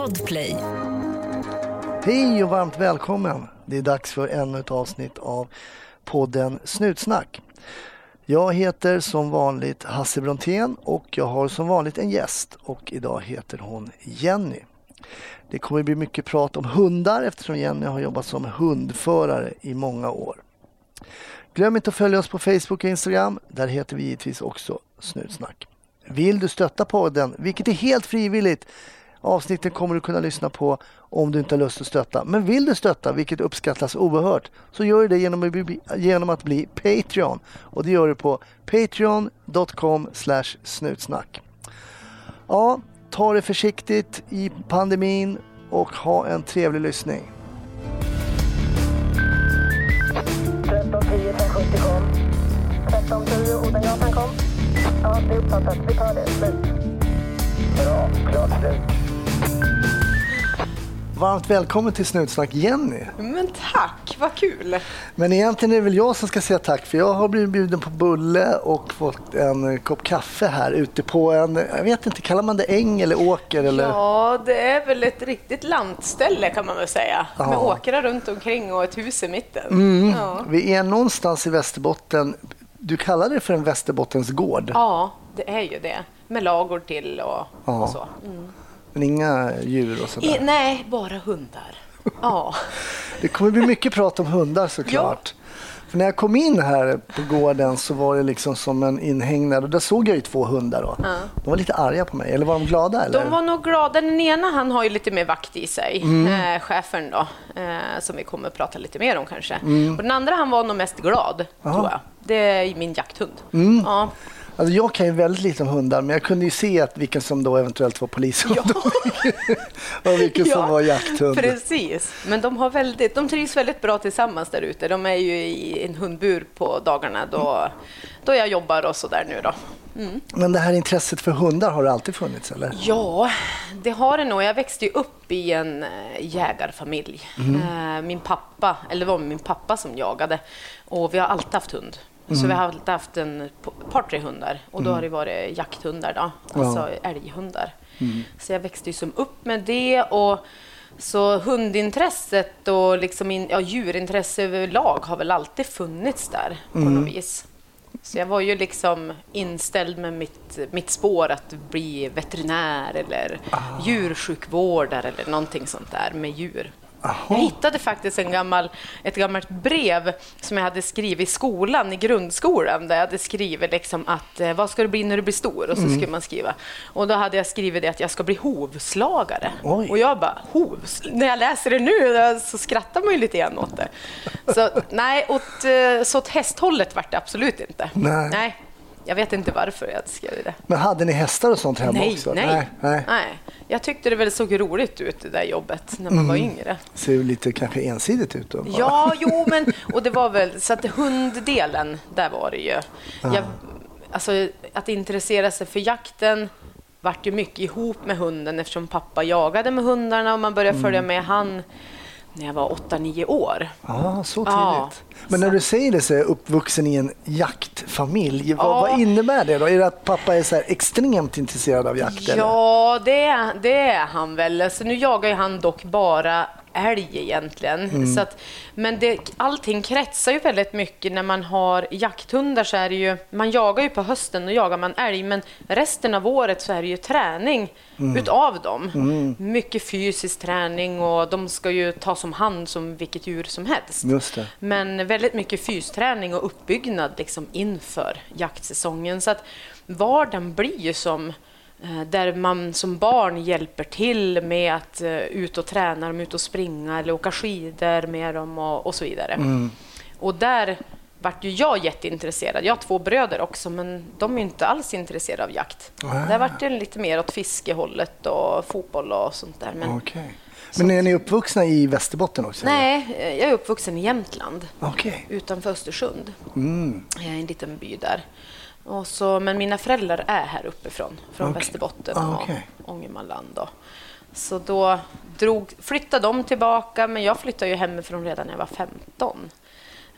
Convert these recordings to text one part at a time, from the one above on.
Podplay. Hej och varmt välkommen! Det är dags för ännu ett avsnitt av podden Snutsnack. Jag heter som vanligt Hasse Brontén och jag har som vanligt en gäst och idag heter hon Jenny. Det kommer bli mycket prat om hundar eftersom Jenny har jobbat som hundförare i många år. Glöm inte att följa oss på Facebook och Instagram. Där heter vi givetvis också Snutsnack. Vill du stötta podden, vilket är helt frivilligt, avsnitten kommer du kunna lyssna på om du inte har lust att stötta. Men vill du stötta, vilket uppskattas oerhört, så gör du det genom att bli, genom att bli Patreon. Och det gör du på patreon.com snutsnack. Ja, ta det försiktigt i pandemin och ha en trevlig lyssning. 1310 kom. 1310 Odengatan kom. Ja, det är uppfattat. Vi tar det. Slut. Bra. Klart slut. Varmt välkommen till Snutsnack Jenny. Men tack, vad kul! Men egentligen är det väl jag som ska säga tack för jag har blivit bjuden på bulle och fått en kopp kaffe här ute på en, jag vet inte, kallar man det äng eller åker? Eller? Ja, det är väl ett riktigt lantställe kan man väl säga. Ja. Med åkrar runt omkring och ett hus i mitten. Mm. Ja. Vi är någonstans i Västerbotten. Du kallar det för en Västerbottens gård, ja, det är ju det. Med lagor till och, Ja. och så. Men inga djur och sådär. I, nej, bara hundar. Ja. Det kommer bli mycket prat om hundar såklart. För när jag kom in här på gården så var det liksom som en inhägnad och där såg jag ju två hundar. Då. De var lite arga på mig, eller var de glada? Eller? De var nog glada. Den ena han har ju lite mer vakt i sig, eh, chefen då, eh, som vi kommer att prata lite mer om kanske. Och den andra han var nog mest glad, tror jag. Det är min jakthund. Ja. Alltså jag kan ju väldigt lite om hundar, men jag kunde ju se att vilken som då eventuellt var polishund och vilken som var jakthund. Precis, men de, har väldigt, de trivs väldigt bra tillsammans där ute. De är ju i en hundbur på dagarna då, då jag jobbar och så där nu då. Men det här intresset för hundar, har det alltid funnits eller? Ja, det har det nog. Jag växte ju upp i en eh, jägarfamilj. Eh, Min pappa, eller det var min pappa som jagade och vi har alltid haft hund. Så vi har alltid haft en par, tre hundar. Och då har det varit jakthundar då, alltså älghundar. Så jag växte ju som upp med det och så hundintresset och liksom in, ja, djurintresse överlag har väl alltid funnits där på något vis. Så jag var ju liksom inställd med mitt, mitt spår att bli veterinär eller djursjukvårdare eller någonting sånt där med djur. Jag hittade faktiskt en gammal, ett gammalt brev som jag hade skrivit i skolan, i grundskolan, där jag hade skrivit liksom att eh, vad ska du bli när du blir stor? Och så skulle man skriva. Och då hade jag skrivit det att jag ska bli hovslagare. Oj. Och jag bara, hovs... När jag läser det nu så skrattar man ju lite grann åt det. Så nej, åt, eh, så åt hästhållet vart det absolut inte. Nej. Jag vet inte varför jag skrev det. Men hade ni hästar och sånt hemma Nej, också? nej, nej, nej. nej. Jag tyckte det väl såg roligt ut det där jobbet när man var yngre. Ser ju lite kanske ensidigt ut då. Ja, jo, men och det var väl så att hunddelen, där var det ju. Jag, alltså, att intressera sig för jakten vart ju mycket ihop med hunden eftersom pappa jagade med hundarna och man började följa med han när jag var 8-9 år. Ja, så tidigt. Ja, Men när du säger det så är jag uppvuxen i en jaktfamilj. Vad, Ja. vad innebär det då? Är det att pappa är så extremt intresserad av jakt? eller? Ja, det, är- det är han väl. Alltså, nu jagar han dock bara älg egentligen. Mm. Så att, men det, allting kretsar ju väldigt mycket när man har jakthundar så är det ju, man jagar ju på hösten och jagar man älg men resten av året så är det ju träning Mm. utav dem. Mycket fysisk träning och de ska ju tas om hand som vilket djur som helst. Men väldigt mycket fysträning och uppbyggnad liksom inför jaktsäsongen. Så att vardagen blir ju som där man som barn hjälper till med att uh, ut och träna, dem, ut och springa eller åka skidor med dem och, och så vidare. Och där vart ju jag jätteintresserad. Jag har två bröder också, men de är inte alls intresserade av jakt. Där vart det lite mer åt fiskehållet och fotboll och sånt där. Men, Okej. Men är ni uppvuxna i Västerbotten också? Nej, eh, jag är uppvuxen i Jämtland Okej. utanför Östersund. Mm. Är en liten by där. Och så, men mina föräldrar är här uppifrån, från Okej. Västerbotten och okej. Ångermanland. Då. Så då drog, flyttade de tillbaka, men jag flyttade ju hemifrån redan när jag var 15.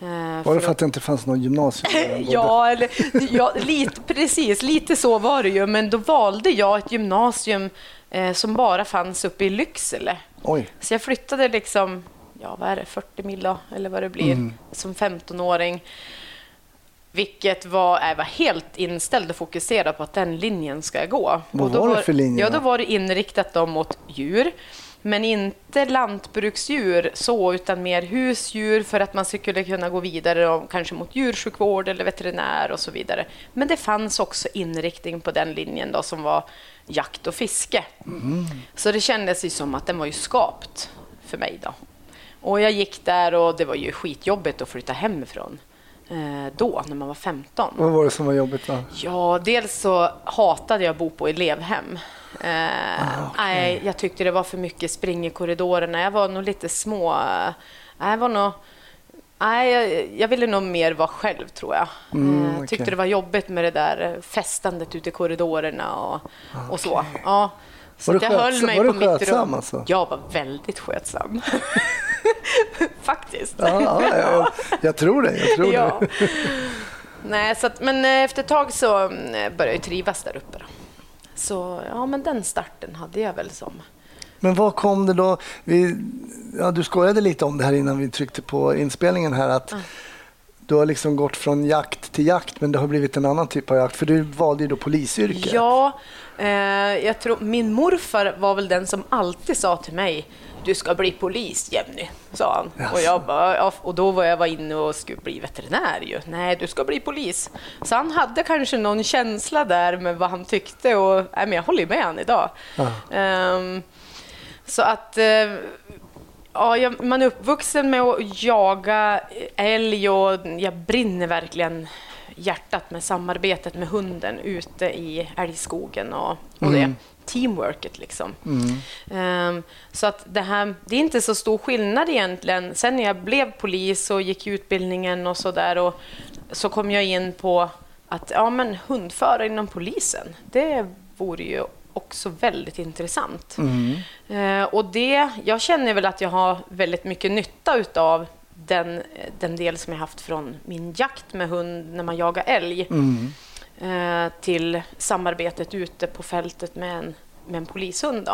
Eh, Var det för att det inte fanns någon gymnasium? Ja, eller, ja lite, precis. Lite så var det ju. Men då valde jag ett gymnasium eh, som bara fanns uppe i Lycksele. Oj. Så jag flyttade liksom, ja vad är det, 40 mil då, eller vad det blir, Mm. som 15-åring. Vilket var, jag var helt inställd och fokuserad på att den linjen ska jag gå. Vad Och då var det för linje Ja, då? var det inriktat då mot djur. Men inte lantbruksdjur så, utan mer husdjur för att man skulle kunna gå vidare och kanske mot djursjukvård eller veterinär och så vidare. Men det fanns också inriktning på den linjen då som var jakt och fiske. Mm. Så det kändes ju som att den var ju skapt för mig då. Och jag gick där och det var ju skitjobbigt att flytta hemifrån eh, då, när man var 15. Vad var det som var jobbigt då? Ja, dels så hatade jag att bo på elevhem. Eh, nej, jag tyckte det var för mycket spring i korridorerna. Jag var nog lite små... eh, jag var nog... Nej, jag, jag ville nog mer vara själv, tror jag. Mm, eh, tyckte det var jobbigt med det där eh, festandet ute i korridorerna och, och så. Ja. Så Var du jag höll skötsam- mig var på du mitt skötsam rum. alltså? Jag var väldigt skötsam. Faktiskt. Ja, ja, ja, jag tror det. Jag tror Ja. det. Nej, så att, men eh, efter ett tag så mm, började jag trivas där uppe. Då. Så ja, men den starten hade jag väl som... Men vad kom det då? Vi, ja, du skojade lite om det här innan vi tryckte på inspelningen här. att Du har liksom gått från jakt till jakt men det har blivit en annan typ av jakt. För du valde ju då polisyrket. Ja, eh, jag tror, min morfar var väl den som alltid sa till mig du ska bli polis, Jenny, sa han. Jaså. Och, jag bara, ja, och då var jag var inne och skulle bli veterinär ju. Nej, du ska bli polis. Så han hade kanske någon känsla där med vad han tyckte och nej, men jag håller med han idag. Ehm, så att eh, ja, man är uppvuxen med att jaga älg och jag brinner verkligen hjärtat med samarbetet med hunden ute i älgskogen och, och det. Teamworket liksom. Ehm, så att det här, det är inte så stor skillnad egentligen. Sen när jag blev polis och gick utbildningen och så där och så kom jag in på att ja, men hundförare inom polisen, det vore ju också väldigt intressant. Eh, och det, jag känner väl att jag har väldigt mycket nytta utav den, den del som jag haft från min jakt med hund när man jagar älg eh, till samarbetet ute på fältet med en, med en polishund. Då.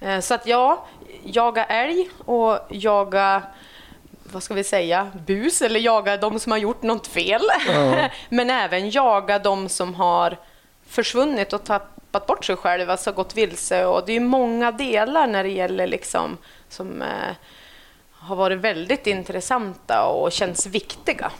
Eh, så att ja, jaga älg och jaga vad ska vi säga, bus eller jaga de som har gjort något fel. Men även jaga de som har försvunnit och tappat bort sig själva, alltså gått vilse. Och det är många delar när det gäller liksom som eh, har varit väldigt intressanta och känns viktiga.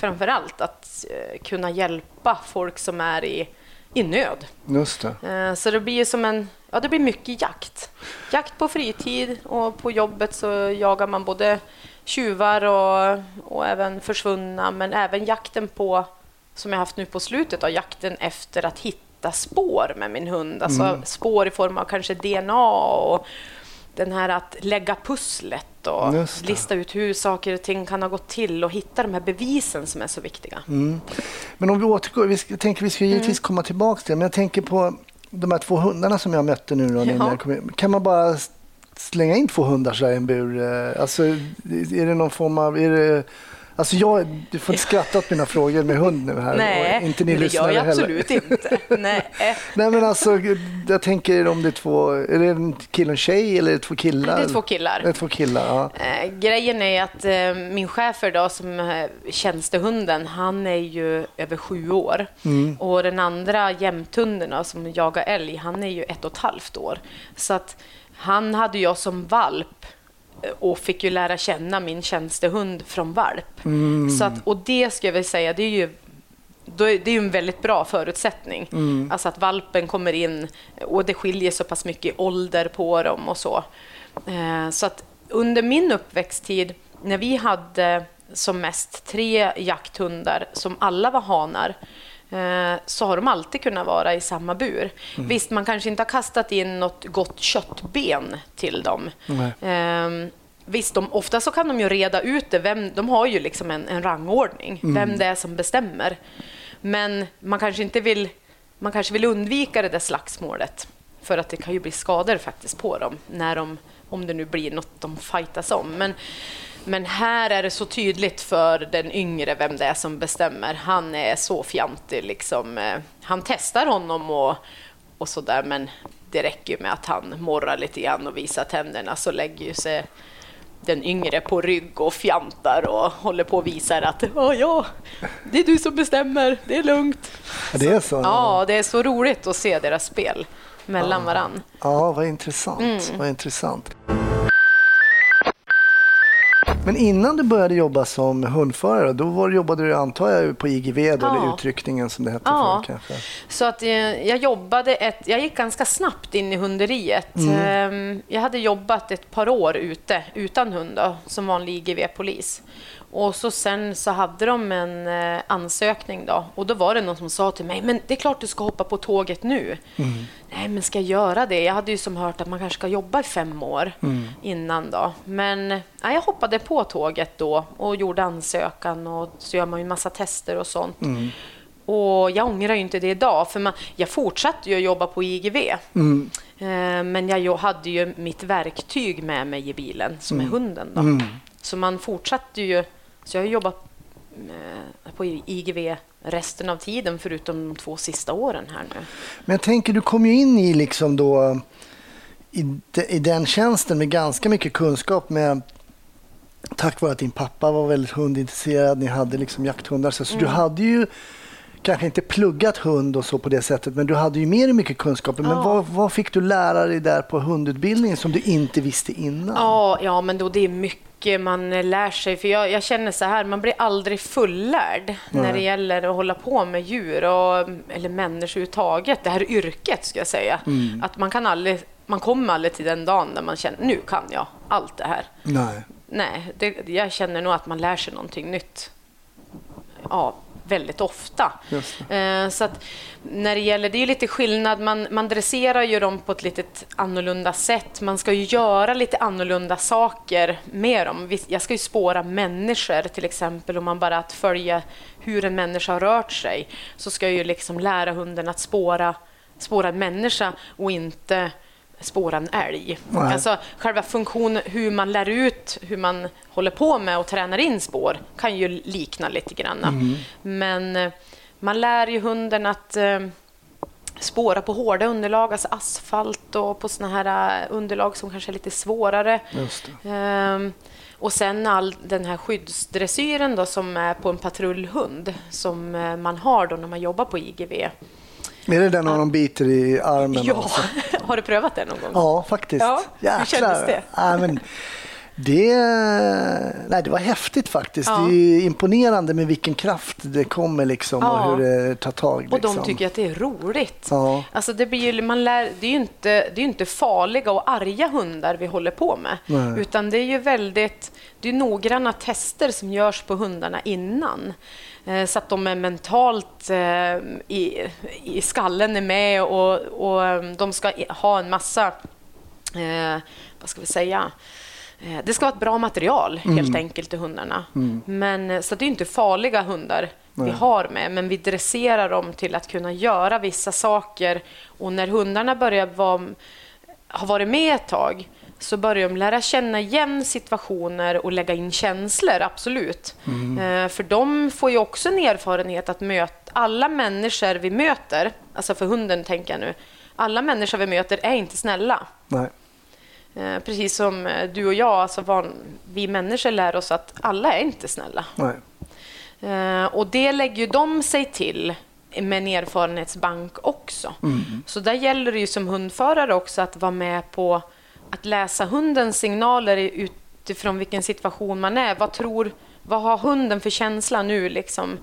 Framför allt att eh, kunna hjälpa folk som är i, i nöd. Just det. Eh, Så det blir som en, ja det blir mycket jakt. Jakt på fritid och på jobbet så jagar man både tjuvar och, och även försvunna, men även jakten på, som jag haft nu på slutet, av jakten efter att hitta spår med min hund. Alltså spår i form av kanske DNA och den här att lägga pusslet och lista ut hur saker och ting kan ha gått till och hitta de här bevisen som är så viktiga. Men om vi återgår, vi ska, jag tänker vi ska givetvis komma tillbaka till det, men jag tänker på de här två hundarna som jag mötte nu då, Ja. Kan man bara slänga in två hundar i en bur? Eh, Alltså, är det någon form av... Är det, alltså jag, du får inte skratta åt mina frågor med hund nu här. Nej, inte ni det gör jag heller. absolut inte. Nej. Nej men alltså, jag tänker om det är två, är det en kille och en tjej eller är det två killar? Det är två killar. Det är två killar, ja. Eh, grejen är att eh, min chefer då, som eh, tjänstehunden, han är ju över sju år. Och den andra jämthunden som jagar älg, han är ju ett och ett halvt år. Så att han hade jag som valp och fick ju lära känna min tjänstehund från valp. Så att, och det ska jag väl säga, det är ju det är ju en väldigt bra förutsättning. Alltså att valpen kommer in och det skiljer så pass mycket i ålder på dem och så. Eh, Så att under min uppväxttid, när vi hade som mest tre jakthundar som alla var hanar, eh, så har de alltid kunnat vara i samma bur. Visst, man kanske inte har kastat in något gott köttben till dem. Ehm, Visst, de, ofta så kan de ju reda ut det. Vem, de har ju liksom en, en rangordning, vem det är som bestämmer. Men man kanske inte vill, man kanske vill undvika det där slagsmålet. För att det kan ju bli skador faktiskt på dem, när de, om det nu blir något de fightas om. Men, men här är det så tydligt för den yngre vem det är som bestämmer. Han är så fjantig. Liksom. eh, Han testar honom och, och sådär, men det räcker ju med att han morrar lite grann och visar tänderna så lägger ju sig den yngre på rygg och fjantar och håller på och visar att ja, ja, det är du som bestämmer, det är lugnt. Ja, det är så? Ja, det är så roligt att se deras spel mellan varann. Ja, vad intressant. Mm. Vad intressant. Men innan du började jobba som hundförare, då var, jobbade du antar jag på IGV då, Ja. eller utryckningen som det hette Ja. förr kanske? Så att eh, jag jobbade ett, jag gick ganska snabbt in i hunderiet. Ehm, Jag hade jobbat ett par år ute utan hund då, som vanlig IGV-polis. Och så sen så hade de en eh, ansökning då och då var det någon som sa till mig, men det är klart du ska hoppa på tåget nu. Nej, men ska jag göra det? Jag hade ju som hört att man kanske ska jobba i fem år innan då. Men ja, jag hoppade på tåget då och gjorde ansökan och så gör man ju massa tester och sånt. Och jag ångrar ju inte det idag, för man, jag fortsatte ju att jobba på IGV. Mm. Eh, Men jag hade ju mitt verktyg med mig i bilen, som är hunden. Då. Så man fortsatte ju. Så jag har jobbat eh, på IGV resten av tiden, förutom de två sista åren här nu. Men jag tänker, du kom ju in i liksom då i, de, i den tjänsten med ganska mycket kunskap med tack vare att din pappa var väldigt hundintresserad, ni hade liksom jakthundar. Så, så du hade ju kanske inte pluggat hund och så på det sättet, men du hade ju mer mycket kunskaper. Men Ja. vad, vad fick du lära dig där på hundutbildningen som du inte visste innan? Ja, ja men då det är mycket man eh, lär sig. För jag, jag känner så här, man blir aldrig fullärd när det gäller att hålla på med djur och, eller människor överhuvudtaget. Det här yrket, ska jag säga. Att man kan aldrig, man kommer aldrig till den dagen där man känner, nu kan jag allt det här. Nej. Nej, det, jag känner nog att man lär sig någonting nytt. Ja, väldigt ofta. Just Eh, så att när det gäller, det är lite skillnad, man, man dresserar ju dem på ett lite annorlunda sätt. Man ska ju göra lite annorlunda saker med dem. Jag ska ju spåra människor till exempel, om man bara att följa hur en människa har rört sig, så ska jag ju liksom lära hunden att spåra, spåra en människa och inte spåra en älg. Nej. Alltså själva funktionen, hur man lär ut, hur man håller på med och tränar in spår, kan ju likna lite grann. Men eh, man lär ju hunden att eh, spåra på hårda underlag, alltså asfalt och på såna här eh, underlag som kanske är lite svårare. Ehm, och sen all den här skyddsdressyren då som är på en patrullhund som eh, man har då när man jobbar på IGV. Är det den de biter i armen? Ja, alltså? har du prövat det någon gång? Ja, faktiskt. Ja, hur kändes det? Ja, men det, nej, det var häftigt faktiskt. Ja. Det är imponerande med vilken kraft det kommer liksom Ja. och hur det tar tag. Och de liksom. tycker att det är roligt. Ja. Alltså det, blir, ju- man lär, det är ju inte, det är inte farliga och arga hundar vi håller på med. Nej. Utan det är ju väldigt det är noggranna tester som görs på hundarna innan. Eh, Så att de är mentalt eh, i, i skallen är med och, och eh, de ska ha en massa, vad ska vi säga, Det ska vara ett bra material helt enkelt till hundarna. Men, eh, så det är inte farliga hundar vi har med, men vi dresserar dem till att kunna göra vissa saker. Och när hundarna börjar vara, har varit med ett tag så börjar de lära känna igen situationer och lägga in känslor, absolut. Eh, För de får ju också en erfarenhet att möta alla människor vi möter, alltså för hunden tänker jag nu, alla människor vi möter är inte snälla. Nej. Eh, Precis som eh, du och jag, alltså van, vi människor lär oss att alla är inte snälla. Nej. Eh, Och det lägger ju de sig till med en erfarenhetsbank också. Så där gäller det ju som hundförare också att vara med på att läsa hundens signaler utifrån vilken situation man är. Vad tror, vad har hunden för känsla nu liksom?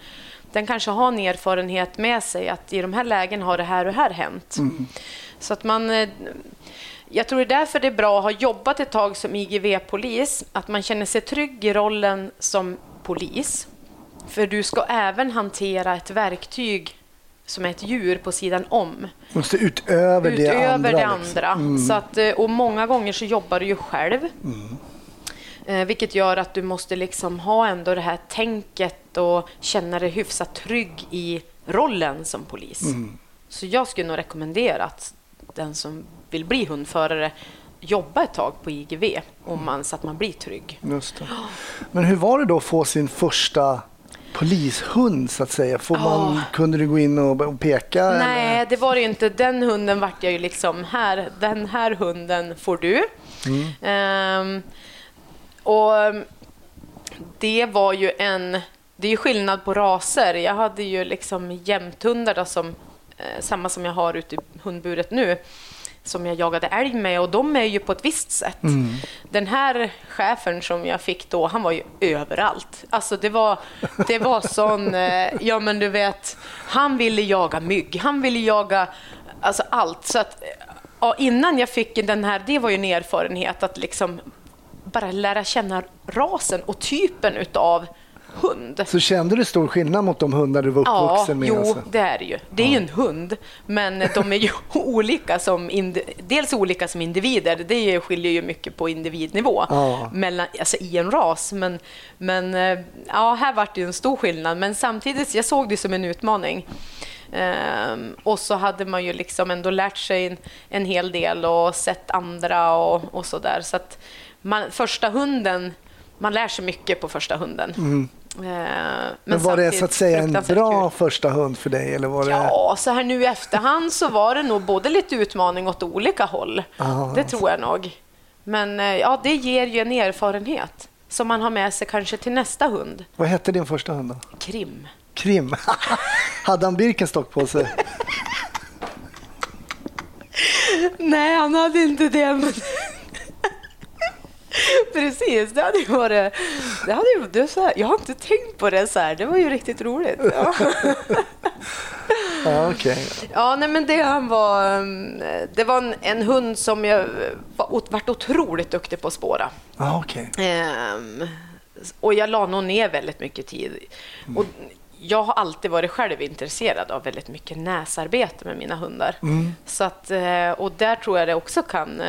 Den kanske har en erfarenhet med sig att i de här lägen har det här och här hänt. Så att man jag tror det är därför det är bra att ha jobbat ett tag som IGV-polis, att man känner sig trygg i rollen som polis. För du ska även hantera ett verktyg som är ett djur på sidan om. Måste utöver, det Utöver andra. det liksom. andra. Så att, eh, och många gånger så jobbar du ju själv. Eh, vilket gör att du måste liksom ha ändå det här tänket och känna dig hyfsat trygg i rollen som polis. Så jag skulle nog rekommendera att den som vill bli hundförare jobba ett tag på IGV om man, så att man blir trygg. Just det. Men hur var det då att få sin första polishund så att säga? Får man, Kunde du gå in och, peka? Nej, eller? det var det ju inte. Den hunden vart jag ju liksom, här, den här hunden får du. Ehm, och det var ju en, det är ju skillnad på raser. Jag hade ju liksom jämthundar då som, samma som jag har ute i hundburet nu, som jag jagade älg med och de är ju på ett visst sätt. Den här chefen som jag fick då, han var ju överallt. Alltså det var, det var sån, eh, ja men du vet, han ville jaga mygg, han ville jaga alltså allt. Så att, ja, innan jag fick den här, det var ju en erfarenhet att liksom bara lära känna rasen och typen utav hund. Så kände du stor skillnad mot de hundar du var Ja, uppvuxen med? jo, alltså? det är det ju. Det är ju en hund, men de är ju olika som dels olika som individer. Det skiljer ju mycket på individnivå Ja. mellan, alltså i en ras. Men, men eh, ja, här var det ju en stor skillnad. Men samtidigt, jag såg det som en utmaning. Ehm, och så hade man ju liksom ändå lärt sig en, en hel del och sett andra och, och så där. Så att man, första hunden, man lär sig mycket på första hunden. Ehm, men, Mm. Men var det så att säga en bra kul. första hund för dig? Eller var det... Ja, så här nu i efterhand så var det nog både lite utmaning åt olika håll. Ja, det tror jag nog. Men eh, ja, det ger ju en erfarenhet som man har med sig kanske till nästa hund. Vad hette din första hund då? Krim. Krim. Hade han Birkenstock på sig? Nej, han hade inte det. Men... Precis, det hade ju varit... Det hade ju, det så här, jag har inte tänkt på det så här. Det var ju riktigt roligt. Ja. Ja, okej. Ja, nej, men det han var... um, Det var en, en hund som jag var, varit otroligt duktig på att spåra. Ja, okej. Ehm, och jag la nog ner väldigt mycket tid. Och jag har alltid varit själv intresserad av väldigt mycket näsarbete med mina hundar. Så att, eh, och där tror jag det också kan...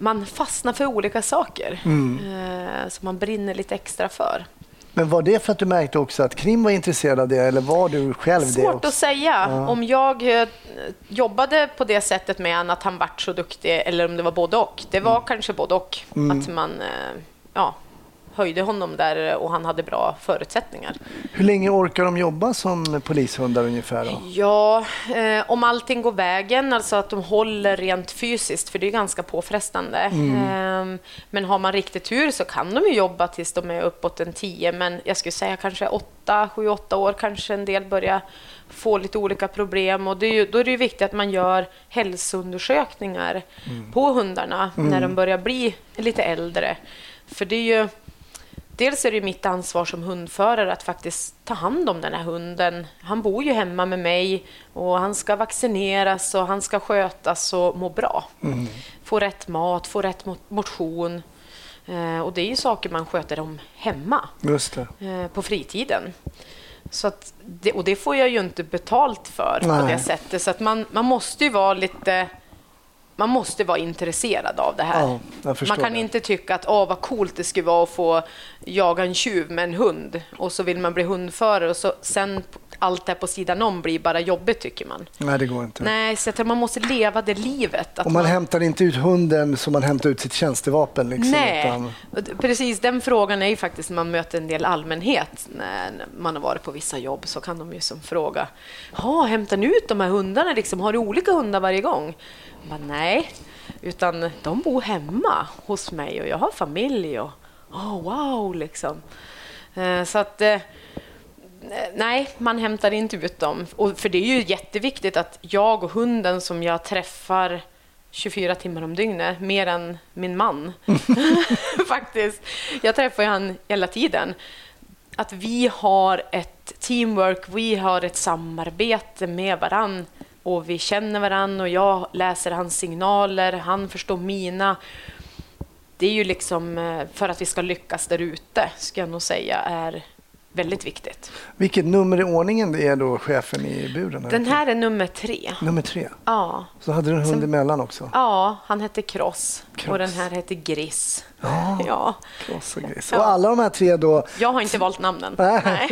Man fastnar för olika saker eh, som man brinner lite extra för. Men var det för att du märkte också att Krim var intresserad av det eller var du själv det Svårt att säga. Om jag eh, jobbade på det sättet med han, att han vart så duktig eller om det var både och. Det var kanske både och. Att man eh, ja, höjde honom där och han hade bra förutsättningar. Hur länge orkar de jobba som polishundar ungefär? Då? Ja, eh, om allting går vägen, alltså att de håller rent fysiskt, för det är ganska påfrestande. Eh, men har man riktigt tur så kan de ju jobba tills de är uppåt en 10, men jag skulle säga kanske 8, 7, 8 år kanske en del börjar få lite olika problem och det är ju, då är det ju viktigt att man gör hälsoundersökningar på hundarna när de börjar bli lite äldre. För det är ju Dels är det mitt ansvar som hundförare att faktiskt ta hand om den här hunden. Han bor ju hemma med mig och han ska vaccineras och han ska skötas och må bra. Få rätt mat, få rätt mo- motion. Eh, och det är ju saker man sköter om hemma eh, på fritiden. Så det, och det får jag ju inte betalt för på Nej. det sättet. Så att man, man måste ju vara lite... Man måste vara intresserad av det här. Ja, man kan det. inte tycka att åh, vad coolt det skulle vara att få jaga en tjuv med en hund och så vill man bli hundförare och så sen allt det här på sidan om blir bara jobbigt tycker man. Nej, det går inte. Nej, så tror man måste leva det livet. Att Och man hämtar inte ut hunden som man hämtar ut sitt tjänstevapen. Liksom, Nej, utan- precis den frågan är ju faktiskt när man möter en del allmänhet när man har varit på vissa jobb så kan de ju som fråga Ja, hämtar ni ut de här hundarna liksom? Har du olika hundar varje gång? Bara, Nej, utan de bor hemma hos mig och jag har familj och oh, wow liksom. Eh, så att eh, Nej, man hämtar inte ut dem. Och för det är ju jätteviktigt att jag och hunden som jag träffar 24 timmar om dygnet, mer än min man. Faktiskt. Jag träffar ju han hela tiden. Att vi har ett teamwork, vi har ett samarbete med varann och vi känner varann och jag läser hans signaler, han förstår mina. Det är ju liksom eh, för att vi ska lyckas där ute, ska jag nog säga, är väldigt viktigt. Vilket nummer i ordningen är då chefen i buren? Den här är nummer tre. Nummer tre. Ja, Så hade du en hund Sen- emellan också? ja han hette Cross. och den här heter Gris. Ja, Ja. Och alla de här tre då Jag har inte valt namnen. Nej.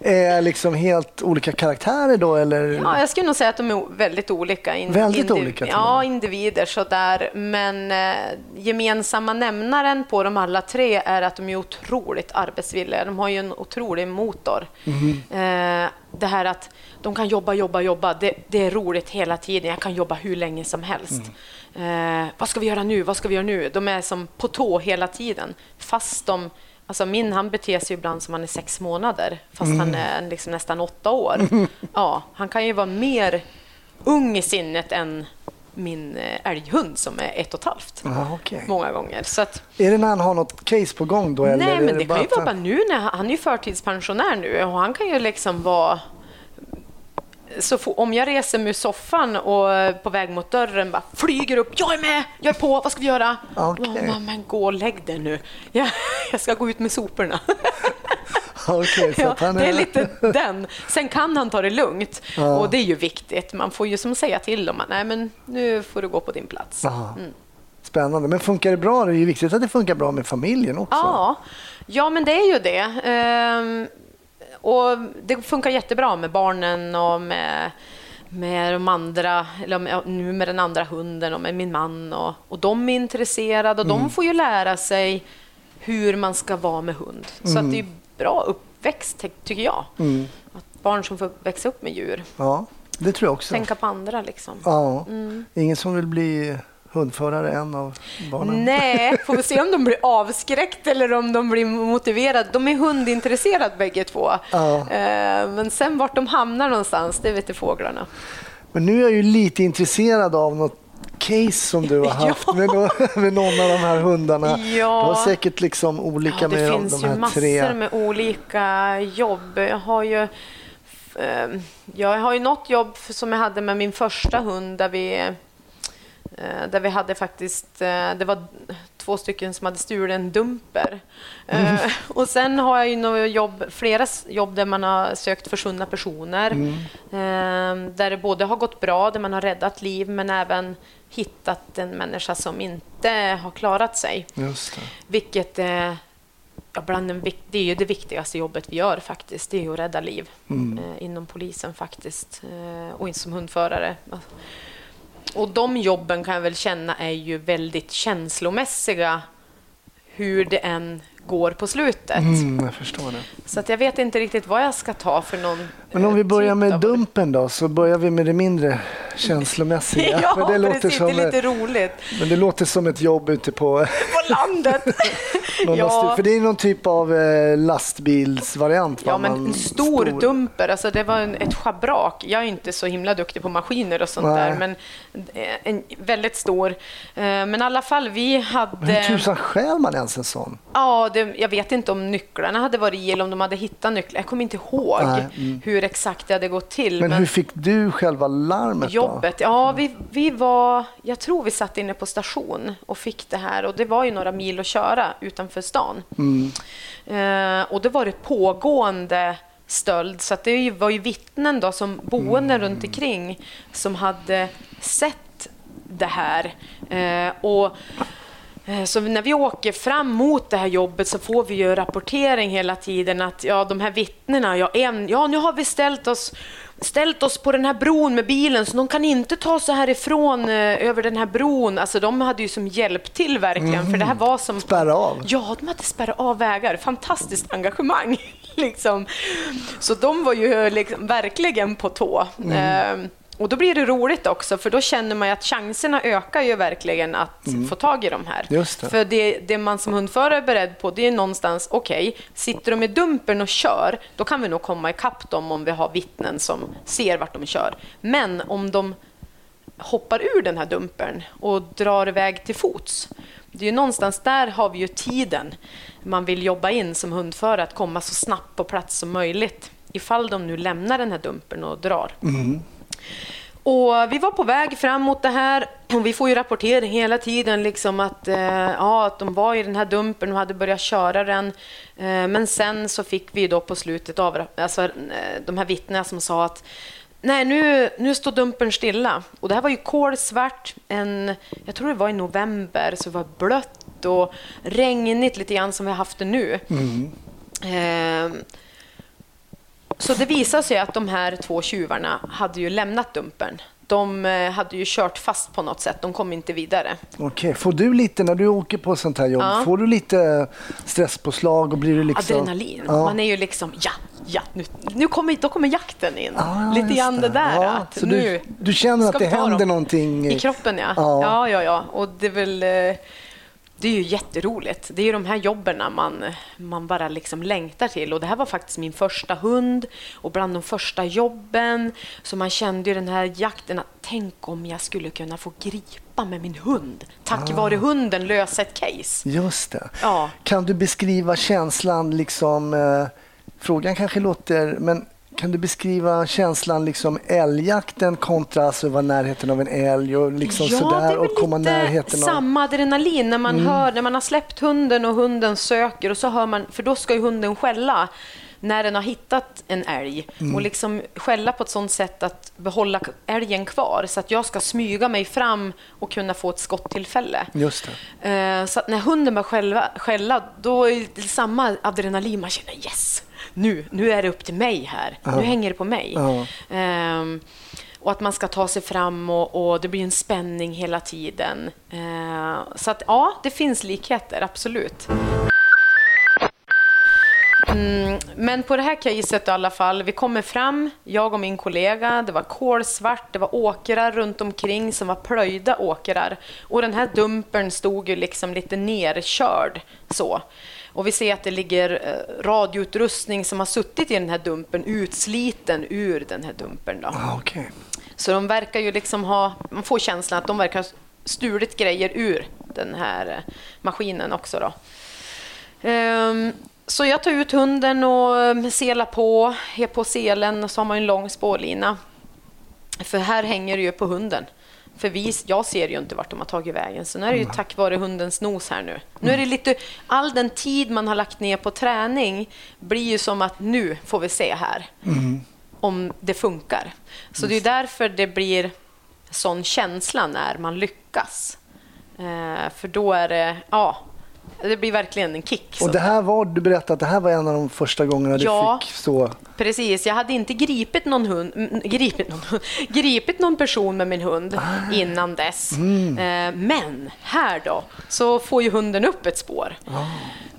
Är liksom helt olika karaktärer då eller? Ja, jag skulle nog säga att de är väldigt olika. In- Väldigt olika Ja, individer sådär. Men eh, gemensamma nämnaren på dem alla tre är att de är otroligt arbetsvilliga. De har ju en otrolig motor. Mhm. Eh, det här att de kan jobba, jobba, jobba. Det, det är roligt hela tiden. Jag kan jobba hur länge som helst. Mm. Eh, vad ska vi göra nu? Vad ska vi göra nu? De är som på tå hela tiden. Fast de Alltså min han beter sig ibland som han är sex månader fast Mm. han är liksom nästan åtta år. Ja, han kan ju vara mer ung i sinnet än min eh, älghund som är ett och ett halvt. Ja, okej. Många gånger. Så att, Är det när han har något case på gång då? Eller nej, men det kan ju vara bara nu när han, han är förtidspensionär nu och han kan ju liksom vara så om jag reser mig ur soffan och är på väg mot dörren bara flyger upp. Jag är med! Jag är på! Vad ska vi göra? Och man, men gå och lägg dig nu. Jag, jag ska gå ut med soporna. Så Ja, han det är lite den. Sen kan han ta det lugnt Ja. och det är ju viktigt. Man får ju som säga till dem att nej men nu får du gå på din plats. Aha. Spännande. Men funkar det bra? Det är ju viktigt att det funkar bra med familjen också. Ja, ja men det är ju det. Ehm, och det funkar jättebra med barnen och med, med de andra, eller med, nu med den andra hunden och med min man. Och, och de är intresserade och de får ju lära sig hur man ska vara med hund. Så att det är bra uppväxt, ty- tycker jag. Mm. Att barn som får växa upp med djur, Ja, det tror jag också. tänka på andra liksom. Ja. Ingen som vill bli hundförare än av barnen? Nej, får vi se om de blir avskräckt eller om de blir motiverade. De är hundintresserade bägge två. Ja. Eh, Men sen vart de hamnar någonstans, det vet ju fåglarna. Men nu är jag ju lite intresserad av något case som du har haft Ja. med, med någon av de här hundarna. Ja. Du har säkert liksom olika Ja, det med de, finns de ju här massor tre. med olika jobb. Jag har ju, eh, jag har ju något jobb som jag hade med min första hund där vi där vi hade faktiskt, eh, det var två stycken som hade stulit en dumper. Mm. Eh, Och sen har jag ju några jobb, flera jobb där man har sökt försvunna personer. Mm. Eh, Där det både har gått bra, där man har räddat liv, men även hittat en människa som inte har klarat sig. Just det. Vilket är, ja, bland den, det är ju det viktigaste jobbet vi gör faktiskt. Det är att rädda liv Mm. eh, inom polisen faktiskt. Eh, och inte som hundförare. Och de jobben kan jag väl känna är ju väldigt känslomässiga hur det än går på slutet. Mm, jag förstår det. Så att jag vet inte riktigt vad jag ska ta för någon Men om eh, vi börjar typ med dumpen då, så börjar vi med det mindre känslomässiga. Ja, För det låter precis. som, Det är lite roligt. Men det låter som ett jobb ute på På landet! Ja. För det är någon typ av eh, lastbilsvariant. Ja, men en stor, dumper, alltså det var en, ett schabrak. Jag är inte så himla duktig på maskiner och sånt Nej. där, men eh, en väldigt stor. Eh, Men i alla fall, vi hade... Men hur tusan stjäl man ens en sån? Ja, det, jag vet inte om nycklarna hade varit i eller om de hade hittat nycklar. Jag kommer inte ihåg Nej, mm. Hur exakt det hade gått till. Men, hur fick du själva larmet då? Jobbet? Ja, vi, vi var... Jag tror vi satt inne på station och fick det här. Och det var ju några mil att köra utanför stan. Mm. Eh, och då var det pågående stöld. Så det var ju vittnen då som boende runt omkring som hade sett det här. Eh, och så när vi åker fram mot det här jobbet så får vi ju rapportering hela tiden att ja, de här vittnena, ja, en, ja nu har vi ställt oss ställt oss på den här bron med bilen så de kan inte ta sig härifrån eh, över den här bron. Alltså de hade ju som hjälpt till verkligen för det här var som Spärra av? Ja, de hade spärrat av vägar. Fantastiskt engagemang. liksom. Så de var ju liksom verkligen på tå. Mm. Ehm, och då blir det roligt också, för då känner man att chanserna ökar ju verkligen att få tag i de här. Mm. Det. För det, det man som hundförare är beredd på, det är någonstans, okej, sitter de i dumpen och kör, då kan vi nog komma ikapp dem om vi har vittnen som ser vart de kör. Men om de hoppar ur den här dumpern och drar iväg till fots. Det är ju någonstans där har vi ju tiden man vill jobba in som hundförare, att komma så snabbt på plats som möjligt. Ifall de nu lämnar den här dumpern och drar. Och vi var på väg fram mot det här och vi får ju rapportering hela tiden liksom att, eh, ja, att de var i den här dumpen och hade börjat köra den. Eh, men sen så fick vi då på slutet av alltså, eh, de här vittnena som sa att Nej, nu, nu står dumpen stilla. Och det här var ju kolsvart. En, jag tror det var i november, så det var blött och regnigt lite grann som vi har haft det nu. Eh, så det visade sig att de här två tjuvarna hade ju lämnat dumpen. De eh, hade ju kört fast på något sätt, de kom inte vidare. Okej, får du lite, när du åker på sånt här jobb, Ja. får du lite stresspåslag och blir du liksom... Adrenalin. Ja. Man är ju liksom, ja, ja, nu, nu kommer, då kommer jakten in. Ja, Lite grann det där. Ja, att nu du, du känner att det händer dem. någonting? I kroppen, ja. Ja. ja. Ja, ja, Och det är väl... Det är ju jätteroligt. Det är ju de här jobben man, man bara liksom längtar till. Och det här var faktiskt min första hund och bland de första jobben. Så man kände ju den här jakten att tänk om jag skulle kunna få gripa med min hund. Tack Ah. vare hunden lösa ett case. Just det. Ja. Kan du beskriva känslan, liksom, eh, frågan kanske låter, men kan du beskriva känslan liksom älgjakten kontra alltså vara närheten av en älg och liksom ja, sådär är och komma närheten av... Mm. samma adrenalin när man hör, när man har släppt hunden och hunden söker och så hör man, för då ska ju hunden skälla när den har hittat en älg Mm. och liksom skälla på ett sånt sätt att behålla älgen kvar så att jag ska smyga mig fram och kunna få ett skottillfälle. Just det. Eh, Så att när hunden börjar skälla, skälla då är det samma adrenalin. Man känner yes, nu, nu är det upp till mig här. Nu hänger det på mig. Ja. Ehm, och att man ska ta sig fram och, och det blir en spänning hela tiden. Eh, så att ja, det finns likheter, absolut. Mm, men på det här caset i alla fall, vi kommer fram, jag och min kollega, det var kolsvart, det var åkrar runt omkring som var plöjda åkrar. Och den här dumpern stod ju liksom lite nerkörd så. Och vi ser att det ligger eh, radioutrustning som har suttit i den här dumpen, utsliten ur den här dumpen. Då. Ah, Okej. Så de verkar ju liksom ha, man får känslan att de verkar ha stulit grejer ur den här eh, maskinen också. Då. Ehm, så jag tar ut hunden och eh, selar på, är på selen och så har man en lång spårlina. För här hänger det ju på hunden. För vi, jag ser ju inte vart de har tagit vägen, så nu är det ju tack vare hundens nos här nu. Nu är det lite, all den tid man har lagt ner på träning blir ju som att nu får vi se här om det funkar. Så det är därför det blir sån känsla när man lyckas. Eh, för då är det, ja, det blir verkligen en kick. Och det här var, du berättade att det här var en av de första gångerna du Ja. fick så... Precis, jag hade inte gripit någon, hund, mm, gripit någon, gripit någon person med min hund innan dess. Eh, men här då, så får ju hunden upp ett spår.